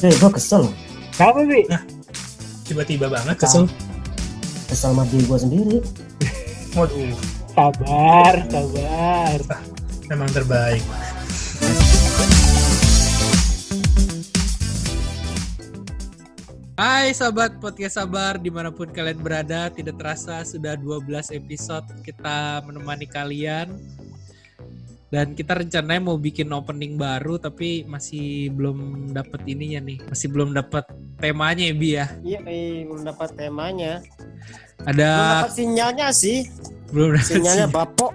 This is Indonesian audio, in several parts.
Eh, gue kesel. Kenapa, Bi? Tiba-tiba banget kesel. Kesel sama diri gue sendiri. Waduh, Sabar, sabar. memang terbaik. Hai sahabat podcast sabar di mana pun kalian berada tidak terasa sudah 12 episode kita menemani kalian dan kita rencananya mau bikin opening baru tapi masih belum dapat ininya nih masih belum dapat temanya ya Bi ya Iya, eh, belum dapat temanya. Belum ada dapat sinyalnya sih. belum dapat Sinyalnya sih. bapok.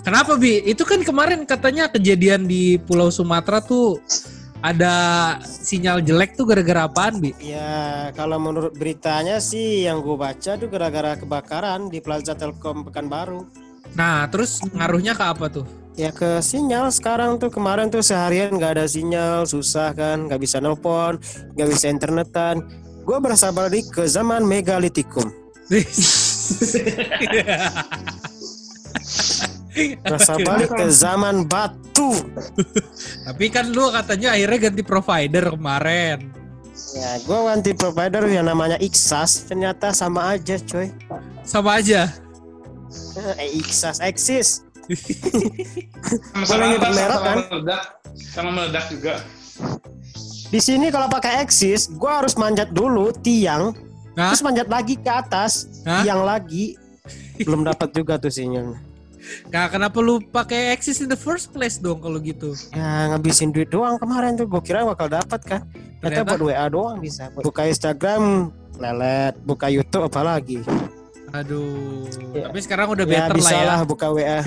kenapa Bi itu kan kemarin katanya kejadian di Pulau Sumatera tuh ada sinyal jelek tuh gara-gara apaan Bi Ya, kalau menurut beritanya sih yang gue baca tuh gara-gara kebakaran di Plaza Telkom Pekanbaru. nah terus ngaruhnya ke apa tuh Ya ke sinyal sekarang tuh kemarin tuh seharian nggak ada sinyal, susah kan, nggak bisa nelpon, nggak bisa internetan. Gue berasa balik ke zaman megalitikum. Berasa balik ke zaman batu. Tapi kan lu katanya akhirnya ganti provider kemarin. Ya, gue ganti provider yang namanya Iksas, ternyata sama aja, coy. Sama aja. Eh, Iksas eksis. Sama sama kan? meledak, sama meledak juga. Di sini kalau pakai eksis, gue harus manjat dulu tiang, Hah? terus manjat lagi ke atas, Hah? tiang lagi. Belum dapat juga tuh sinyalnya. Nah, kenapa lu pakai Axis in the first place dong kalau gitu? Ya ngabisin duit doang kemarin tuh, gue kira bakal dapat kan. Ternyata? buat WA doang bisa. Buka Instagram lelet, buka YouTube apalagi. Aduh. Ya. Tapi sekarang udah Ya better bisa lah ya. lah buka WA.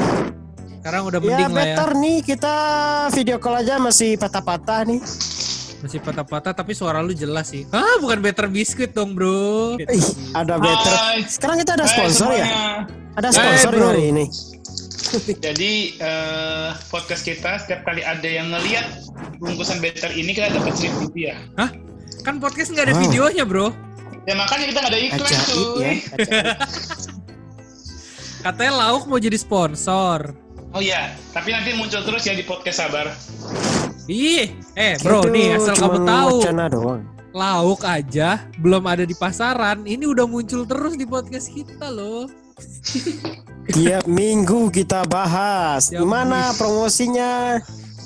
Sekarang udah Ya mending lah ya. better nih kita video call aja masih patah-patah nih. Masih patah-patah tapi suara lu jelas sih. Ah, bukan better biscuit dong, Bro. Ih, ada better. Hai. Sekarang kita ada Hai sponsor ya? semuanya. Ada Hai, sponsor bro. hari ini. Jadi eh, podcast kita setiap kali ada yang ngeliat bungkusan better ini kita dapat seribu rupiah. Kan podcast nggak ada Wow. videonya, Bro. Ya makanya kita nggak ada iklan Ajaib cuy. ya. Katanya Lauk mau jadi sponsor. Oh iya, tapi nanti muncul terus ya di podcast sabar. Ih, eh bro Itu nih asal kamu tahu. Doang. Lauk aja belum ada di pasaran, ini udah muncul terus di podcast kita loh. Tiap minggu kita bahas. Tiap Gimana minggu. promosinya?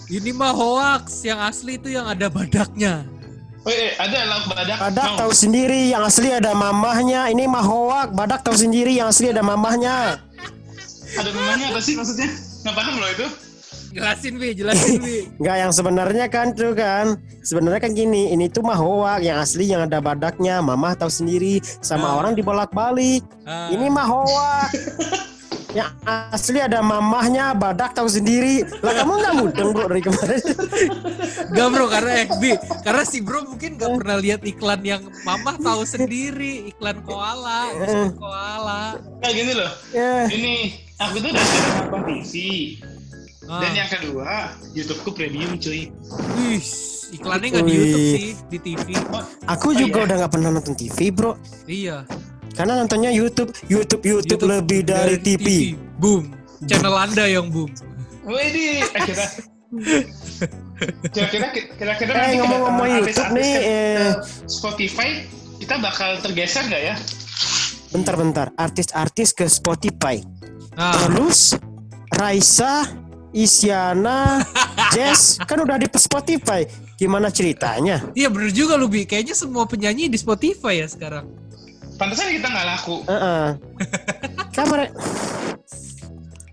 Ini mah hoax, yang asli itu yang ada badaknya. Oh iya, ada lauk badak. Badak Mau? tahu sendiri yang asli ada mamahnya. Ini mah hoak. Badak tahu sendiri yang asli ada mamahnya. Ada namanya apa sih maksudnya? Nggak paham loh itu. Jelasin Bi, jelasin Bi. Enggak yang sebenarnya kan tuh kan. Sebenarnya kan gini, ini tuh mah hoak. Yang asli yang ada badaknya, mamah tahu sendiri. Sama Ah. orang dibolak-balik. Ah, Ini mah hoak. yang asli ada mamahnya, badak tahu sendiri. Lah kamu nggak mudeng bro dari kemarin. Gak bro, karena Bi, karena si bro mungkin gak pernah lihat iklan yang mamah tahu sendiri, iklan koala, iklan koala. Kayak gini loh. ya. Ini aku tuh udah sering nonton TV. Ah. Dan yang kedua, YouTubeku premium cuy. Wih, iklannya nggak di. YouTube sih, di TV. Aku Oh, juga iya? udah nggak pernah nonton TV bro. Iya. Karena nontonnya YouTube, YouTube, YouTube, lebih dari, TV. Boom. Channel Anda yang boom. Wih, kira kira-kira kira-kira Eh, ngomong-ngomong YouTube nih, ke- eh. Spotify kita bakal tergeser nggak ya? Bentar-bentar, artis-artis ke Spotify. Nah, Terus Raisa, Isyana, Jess kan udah di Spotify. Gimana ceritanya? iya bener juga lu Bi. Kayaknya semua penyanyi di Spotify ya sekarang. Pantesan kita nggak laku. Heeh. Kan mere-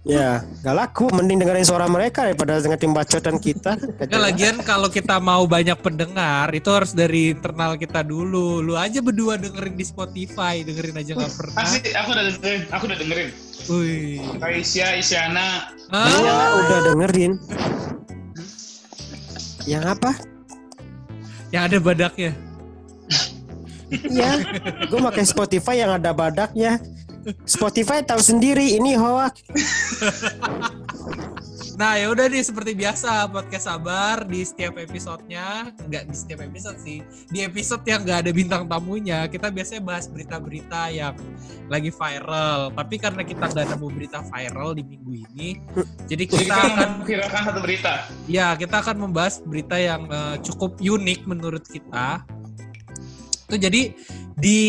Ya, gak laku. Mending dengerin suara mereka daripada dengerin bacotan kita. Nggak, lagian kalau kita mau banyak pendengar itu harus dari internal kita dulu. Lu aja berdua dengerin di Spotify, dengerin aja nggak pernah. Asli, aku udah dengerin. Aku udah dengerin. Wih. Raisya, Isyana. Iya, Ah, udah dengerin. Yang apa? yang ada badaknya. Iya, gue pakai Spotify yang ada badaknya. Spotify tahu sendiri ini hoax. Nah ya udah nih seperti biasa podcast sabar di setiap episodenya nggak di setiap episode sih di episode yang nggak ada bintang tamunya kita biasanya bahas berita-berita yang lagi viral tapi karena kita nggak nemu berita viral di minggu ini jadi kita akan memviralkan satu berita. ya kita akan membahas berita yang eh, cukup unik menurut kita itu jadi di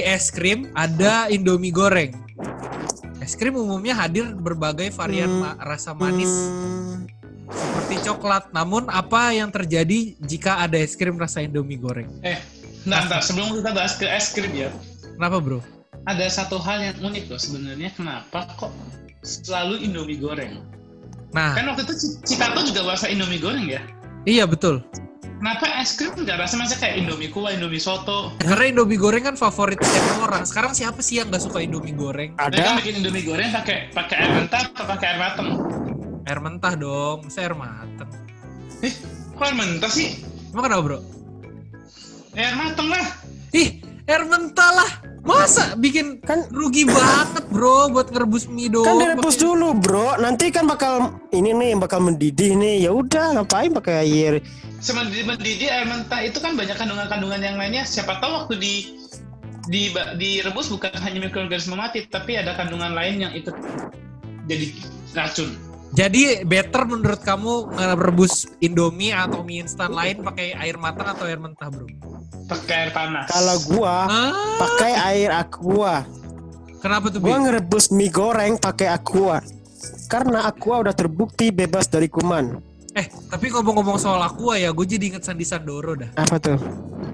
es krim ada Indomie goreng es krim umumnya hadir berbagai varian Hmm. ma- rasa manis Hmm, seperti coklat. Namun apa yang terjadi jika ada es krim rasa Indomie goreng? Eh, nah, ntar sebelum kita bahas ke es krim ya, Kenapa bro? ada satu hal yang unik loh sebenarnya. Kenapa kok selalu Indomie goreng? Nah, Kan waktu itu Ci- Citato juga bahasa Indomie goreng ya. iya betul. Kenapa es krim nggak rasa macam kayak Indomie kuah, Indomie soto? Karena Indomie goreng kan favorit setiap orang. Sekarang siapa sih yang nggak suka Indomie goreng? Mereka kan ada bikin Indomie goreng pakai pakai air mentah atau pakai air mateng? Air mentah dong, masa air mateng. Eh, kok air mentah sih? Emang kenapa bro? Air mateng lah. Ih, air mentah lah. Masa bikin kan rugi banget bro buat ngerebus mie doang. kan direbus dulu bro nanti kan bakal ini nih bakal mendidih nih ya udah ngapain pakai air Di mendidih air mentah itu kan banyak kandungan-kandungan yang lainnya. Siapa tahu waktu di di direbus bukan hanya mikroorganisme mati, tapi ada kandungan lain yang ikut jadi racun. Jadi better menurut kamu ngerebus Indomie atau mie instan lain pakai air matang atau air mentah bro? Pakai air panas. kalau gua Ah, pakai air aqua kenapa tuh Bi? gua ngerebus mie goreng pakai aqua karena aqua udah terbukti bebas dari kuman Eh, tapi ngomong-ngomong soal Aqua ya, gue jadi inget Sandi Sandoro dah. apa tuh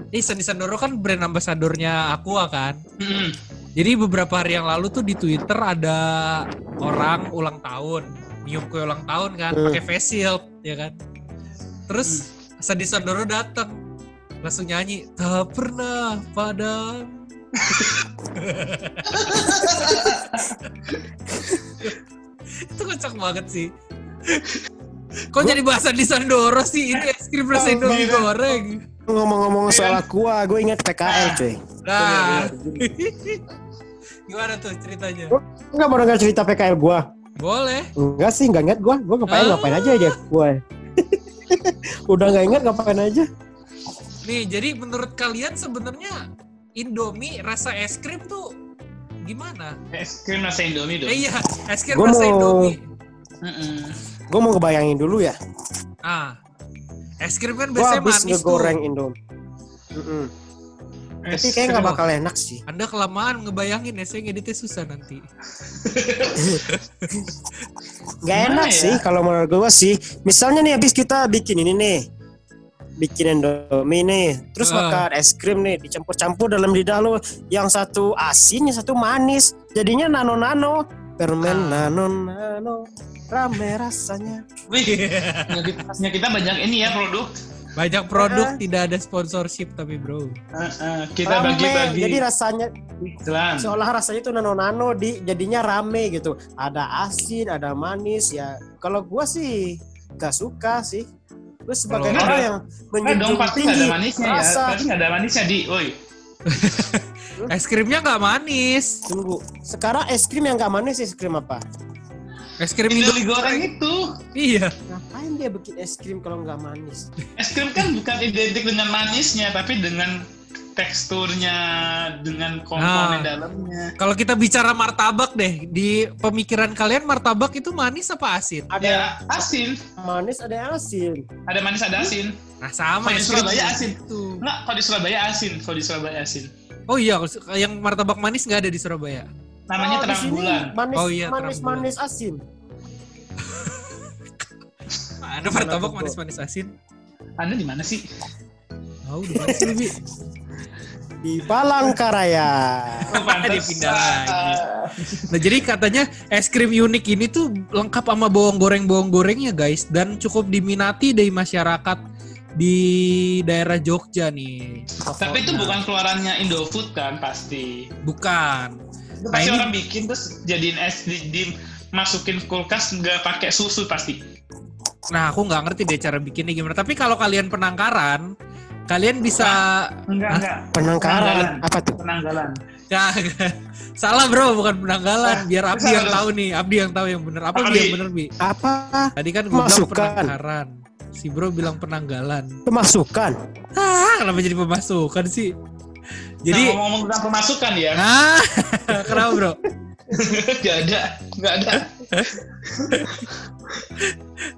Eh, Sandi Sandoro kan brand ambasadornya Aqua kan. Mm-mm. Jadi beberapa hari yang lalu tuh di Twitter ada orang ulang tahun, nyium kue ulang tahun kan, Hmm. pakai face shield, ya kan. Terus Sandi Sandoro datang, langsung nyanyi, tak pernah padam. Itu kocak banget sih. Kok jadi bahasan di Sandoro sih? Ini es krim rasa Indomie goreng. ngomong-ngomong soal aqua gue ingat PKL cuy Nah, gimana tuh ceritanya? Enggak mau denger cerita PKL gua Boleh. Enggak sih, enggak ingat gua. Gua ngapain Ah. ngapain aja aja gua. Udah enggak ingat ngapain aja. Nih, jadi menurut kalian sebenarnya Indomie rasa es krim tuh gimana? Es krim rasa Indomie dong. Eh iya, es krim Gua rasa mau- Indomie. Gua mau ngebayangin dulu ya. Ah, es krim kan Gua biasanya habis manis tuh. Indomie. Mm-mm. Es Tapi kayak nggak bakal enak sih. Anda kelamaan ngebayangin ya, saya ngeditnya susah nanti. Gimana enak ya? sih kalau menurut gua sih. Misalnya nih habis kita bikin ini nih. Bikin Indomie nih, terus Ah. makan es krim nih, dicampur-campur dalam lidah lo. Yang satu asin, yang satu manis. Jadinya nano-nano. Permen Ah. nano-nano. Rame rasanya. Wih, punya kita, kita banyak ini ya produk. Banyak produk Ah. tidak ada sponsorship tapi bro. Uh, uh, kita bagi-bagi Jadi rasanya iklan. seolah rasanya itu nano-nano di jadinya rame gitu. Ada asin, ada manis ya. Kalau gua sih gak suka sih. Gue sebagai Kalau- orang yang Nah menjunjung pasti nggak tinggi ada manisnya ya. rasa. Pasti nggak ada manisnya di. Woi. Es krimnya nggak manis. Tunggu. Sekarang es krim yang gak manis es krim apa? Es krim Indomie goreng itu. Iya. Ngapain dia bikin es krim kalau nggak manis? Es krim kan bukan identik dengan manisnya, tapi dengan teksturnya, dengan komponen Ah. dalamnya. Kalau kita bicara martabak deh, di pemikiran kalian martabak itu manis apa asin? Ada Ada asin, manis, ada yang asin. ada manis, ada asin. Nah sama Kalau di es krim Surabaya asin. Itu. Enggak, kalau di Surabaya asin. Kalau di Surabaya asin. Oh iya, yang martabak manis nggak ada di Surabaya. Namanya Oh, terang bulan. Manis, Oh iya, manis, bulan. manis asin. Ada Mana martabak manis-manis asin. Anda di mana sih? Oh, di mana sih, Bi? Di Palangkaraya. Oh. Dipindah lagi. Nah, jadi katanya es krim unik ini tuh lengkap sama bawang goreng-bawang gorengnya, guys, dan cukup diminati dari masyarakat di daerah Jogja nih. Tapi itu bukan keluarannya Indofood kan pasti. Bukan. Itu Nah, pasti ini- orang bikin terus jadiin es di, di- masukin kulkas nggak pakai susu pasti. Nah, aku nggak ngerti deh cara bikinnya gimana. Tapi kalau kalian penangkaran, kalian bisa Enggak, enggak. Penangkaran. Penanggalan. Apa tuh? Penanggalan. Ya, salah bro, bukan penanggalan. Biar Abdi yang tahu nih, Abdi yang tahu yang bener. Apa Abdi. yang bener Bi? Apa? Tadi kan gue bilang penangkaran. Si bro bilang penanggalan. Pemasukan. Ah, kenapa jadi pemasukan sih? Jadi, nah, ngomong tentang pemasukan ya, ah, kenapa bro? nggak ada, nggak ada.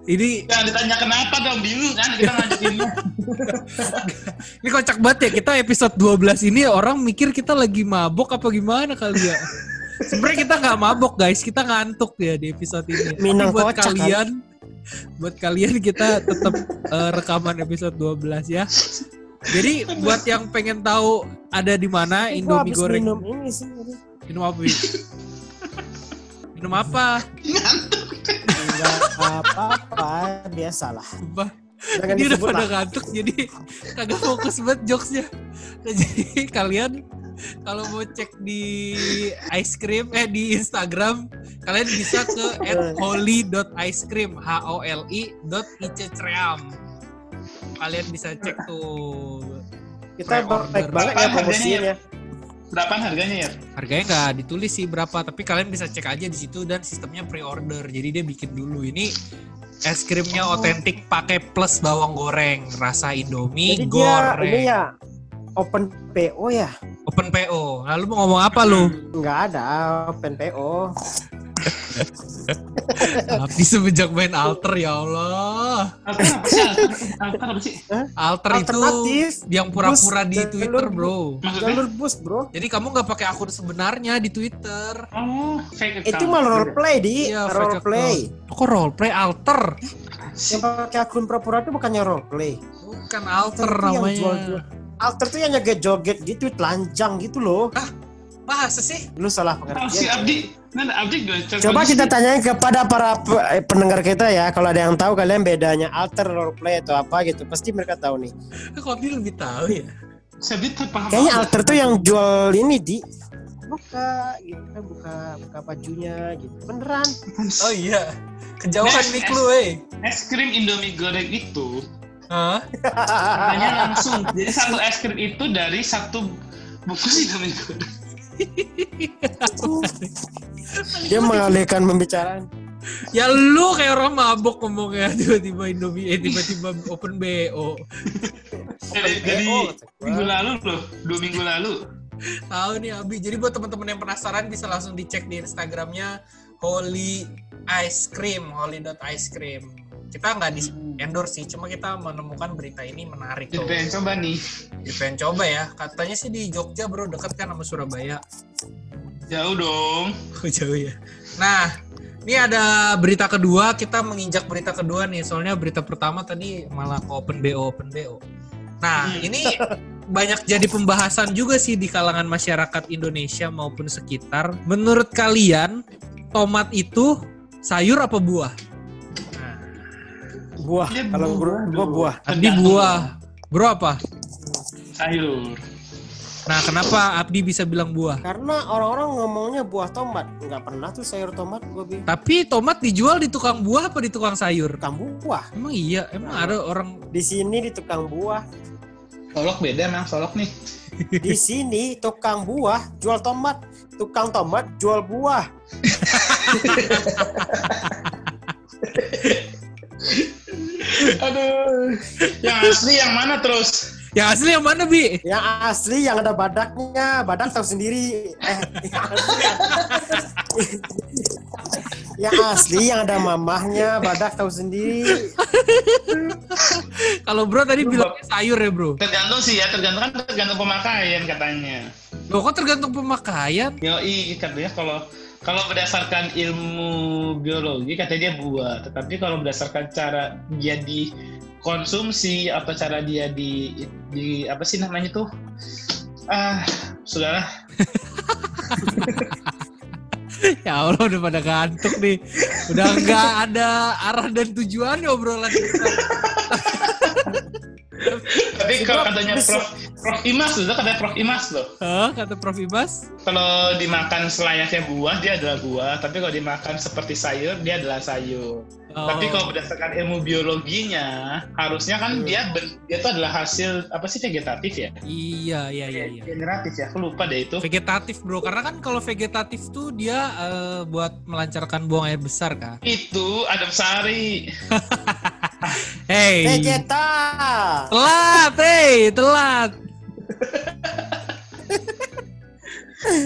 Ini Jangan ditanya kenapa dong, bingung kan kita lanjutin. ini kocak banget ya. Kita episode 12 ini orang mikir kita lagi mabok apa gimana kali ya? Sebenarnya kita nggak mabok guys, kita ngantuk ya di episode ini. Tapi Minang buat kocak, kan? kalian, buat kalian kita tetap eh, rekaman episode 12 ya. Jadi buat yang pengen tahu ada di mana Eh, Indomie habis goreng minum ini sih. minum apa? Minum apa? Enggak apa-apa, biasalah. Sumpah. Jangan Dia udah disebut pada lah. ngantuk jadi kagak fokus banget jokesnya. Nah, jadi kalian kalau mau cek di ice cream eh di Instagram kalian bisa ke @holy.icecream h o l i dot icecream. Kalian bisa cek tuh. Kita baik banget ya promosiin ya. Berapaan harganya ya? Harganya nggak ditulis sih berapa, tapi kalian bisa cek aja di situ dan sistemnya pre-order. Jadi dia bikin dulu ini es krimnya otentik pakai plus bawang goreng, rasa Indomie Jadi dia goreng. ini ya open PO ya? Open PO. Lalu mau ngomong apa lu? Enggak ada open PO. Tapi semenjak main alter ya Allah. Altar apa sih? Altar apa sih? Alter itu Alternatif. yang pura-pura di Twitter, bro. Maksudnya? Jalur bus, Bro. Jadi kamu nggak pakai akun sebenarnya di Twitter. Oh, fake account. Itu malah roleplay di Iya, roleplay. account. Kok roleplay alter? Yang pakai akun pura-pura itu bukannya roleplay. Bukan alter Alter namanya. Alter tuh yang joget-joget gitu, telanjang gitu loh. Masa sih? Lu salah Oh, si pengertian. Abdi. Nah, Abdi Coba kita tanyain kepada para eh, pendengar kita ya, kalau ada yang tahu kalian bedanya alter roleplay atau apa gitu, pasti mereka tahu nih. Kok dia lebih tahu ya? Si Abdi tuh paham Kayaknya alter tuh yang jual ini di buka gitu kan buka buka bajunya gitu beneran Oh iya. Kejauhan nes. lu, eh. Es krim Indomie goreng itu Hah? hanya langsung. Jadi satu es krim itu dari satu bungkus Indomie goreng. Dia mengalihkan pembicaraan Ya lu kayak orang mabok ngomongnya tiba-tiba Indomie eh tiba-tiba open BO. Oh, kata gua. minggu lalu loh, dua minggu lalu. Tahu nih Abi. Jadi buat teman-teman yang penasaran bisa langsung dicek di Instagramnya Holy Ice Cream, holy.ice cream. Kita nggak di endorse sih, cuma kita menemukan berita ini menarik tuh. pengen coba nih. Pengen coba ya. Katanya sih di Jogja bro, dekat kan sama Surabaya. Jauh dong. Oh jauh ya. Nah, ini ada berita kedua. Kita menginjak berita kedua nih. Soalnya berita pertama tadi malah ke Open BO, Open BO. Nah, Hmm. ini banyak jadi pembahasan juga sih di kalangan masyarakat Indonesia maupun sekitar. Menurut kalian, tomat itu sayur apa buah? Nah, buah kalau buah gua, buah Abdi buah. Bro apa? Sayur. Nah, kenapa Abdi bisa bilang buah? karena orang-orang ngomongnya buah tomat nggak pernah tuh sayur tomat gua bilang Tapi tomat dijual di tukang buah apa di tukang sayur? tukang buah Emang iya, emang ada orang di sini di tukang buah Solok beda emang solok nih. di sini tukang buah jual tomat tukang tomat jual buah Aduh. Yang asli yang mana terus? yang asli yang mana bi? yang asli yang ada badaknya badak tahu sendiri eh yang asli, yang asli yang ada mamahnya badak tahu sendiri Kalau bro tadi bilangnya sayur ya bro. Tergantung sih ya, tergantung kan tergantung pemakaian katanya. Loh kok tergantung pemakaian? Yoi katanya kalau kalau berdasarkan ilmu biologi katanya dia buah, tetapi kalau berdasarkan cara dia dikonsumsi atau cara dia di di apa sih namanya tuh? Ah, sudahlah. Ya Allah udah pada ngantuk nih. Udah nggak ada arah dan tujuan obrolan kita. Tapi kalau katanya Prof Prof Imas tuh, kata Prof Imas loh. Hah, kata Prof Ibas. Kalau dimakan selayaknya buah, dia adalah buah. Tapi kalau dimakan seperti sayur, dia adalah sayur. Oh. Tapi kalau berdasarkan ilmu biologinya, harusnya kan dia ben- dia itu adalah hasil apa sih vegetatif ya? Iya, iya, iya, iya. Generatif ya, aku lupa deh itu. Vegetatif bro, karena kan kalau vegetatif tuh dia eh, buat melancarkan buang air besar kan. Itu Adam Sari. Hey, Vegeta. telat, hey, telat.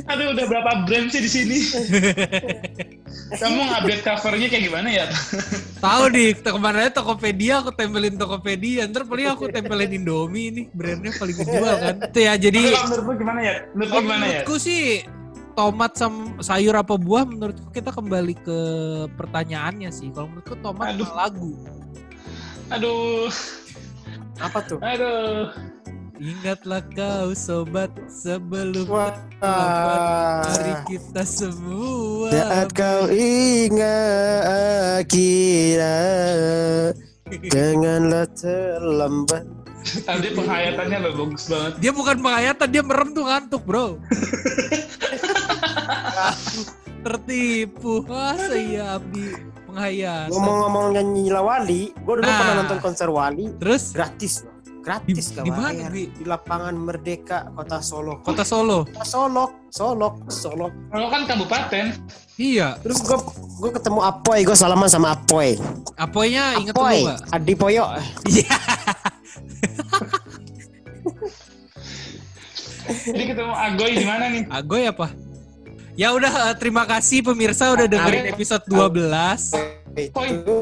Aduh, udah berapa brand sih di sini? Kamu update covernya kayak gimana ya? Tahu di kemarin Tokopedia aku tempelin Tokopedia, ntar paling aku tempelin Indomie nih, brandnya paling dijual kan. Itu ya, jadi kalau menurutmu gimana ya? Menurutmu gimana ya? menurutku sih tomat sama sayur apa buah menurutku kita kembali ke pertanyaannya sih. Kalau menurutku tomat Aduh. sama lagu. Aduh, Apa tuh? aduh. Ingatlah kau sobat sebelum terlambat Mari kita semua Saat kau ingat kira Janganlah terlambat. Tadi penghayatannya lo bagus banget. Dia bukan penghayatan, dia merem tuh ngantuk bro. Tertipu. Wah saya Abdi penghayatan. Ngomong-ngomong nyanyi Wali Gue dulu Nah. pernah nonton konser Wali Terus? Gratis loh Gratis Di- gak di mana. Bi? Di lapangan Merdeka Kota Solo Kota Solo Kota Solok Solok Solok Kalau kan kabupaten, Iya Terus gue gue ketemu Apoy Gue salaman sama Apoy Apoynya inget Apoy gak? Adi Poyo Iya jadi ketemu Agoy di mana nih? Agoy apa? Ya udah eh, terima kasih pemirsa udah dengerin episode 12 Poy. Itu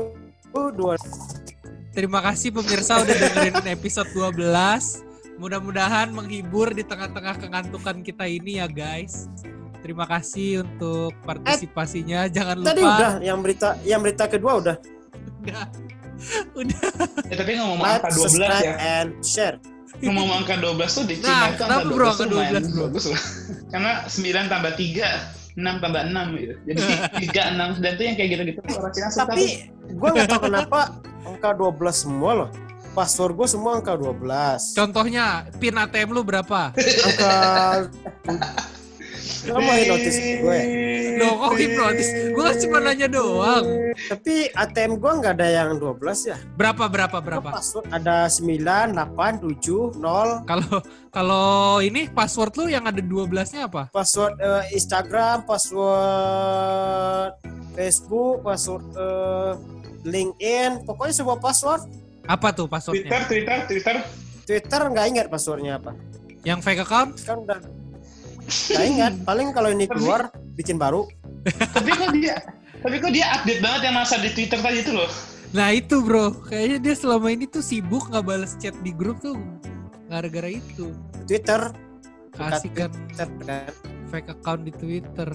dua Terima kasih pemirsa udah dengerin episode 12. Mudah-mudahan menghibur di tengah-tengah kengantukan kita ini ya guys. Terima kasih untuk partisipasinya. Jangan lupa Tadi udah Yang berita Yang berita kedua udah udah. Udah. Ya, tapi ngomong Like, angka 12 subscribe, ya. and share Ngomong angka 12 tuh di Nah, Cina itu kenapa bro angka tuh lumayan 12, bro? Bagus loh. Karena 9 tambah 3, 6 tambah 6 gitu. Jadi 3, 6, dan tuh yang kayak gitu-gitu tuh orang Cina suka tuh. Tapi gue gak tau kenapa Angka 12 semua loh Password gue semua angka 12 Contohnya pin ATM lu berapa? Angka Kamu mau notice gue Loh kok hipnotis? Gue cuma nanya doang. Tapi ATM gue nggak ada yang 12 ya Berapa berapa berapa? Password ada 9, 8, 7, 0 Kalau kalau ini password lu yang ada 12-nya apa? Password eh, Instagram Password Facebook Password eh, LinkedIn Pokoknya semua password Apa tuh Twitter, passwordnya? Twitter, Twitter. Twitter nggak ingat passwordnya apa Yang fake account? Kan udah Nggak ingat Paling kalau ini keluar Bikin baru tapi kok dia tapi kok dia update banget yang masa di Twitter tadi itu loh. Nah itu bro, kayaknya dia selama ini tuh sibuk nggak balas chat di grup tuh gara-gara itu. Twitter Kasihkan Twitter kan fake account di Twitter.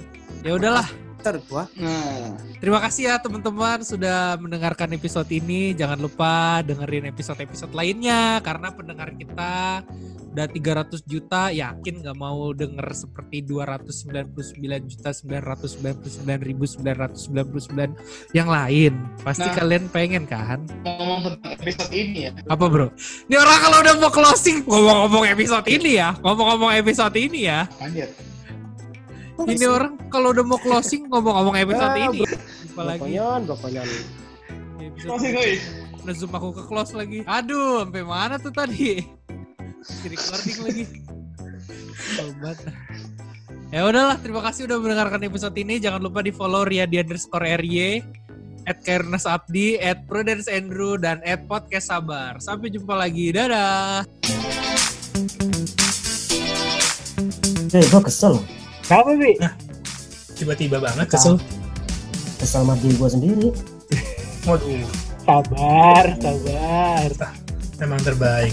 Ya udahlah, Twitter gua Nah, terima kasih ya teman-teman sudah mendengarkan episode ini. Jangan lupa dengerin episode-episode lainnya karena pendengar kita udah 300 juta yakin nggak mau denger seperti 299 juta 999 ribu 999 yang lain pasti Nah. kalian pengen kan ngomong tentang episode ini ya. apa bro? Ini orang kalau udah mau closing ngomong-ngomong episode ini ya, ngomong-ngomong episode ini ya. Anjir. Ini orang kalau udah mau closing ngomong-ngomong episode Ah, ini. Apalagi Blokonyon, blokonyon. Masih gue. udah zoom aku ke close lagi. Aduh, sampai mana tuh tadi? Masih recording lagi. Sobat. Ya udahlah, terima kasih udah mendengarkan episode ini. Jangan lupa di follow Ria di underscore RY, at Kairnas Abdi, at Prudence Andrew, dan at Podcast Sabar. Sampai jumpa lagi. Dadah. Eh, gua kesel. Kenapa, Bi? Tiba-tiba banget kesel. Kesel sama diri gua sendiri. Waduh, Sabar, sabar. emang terbaik.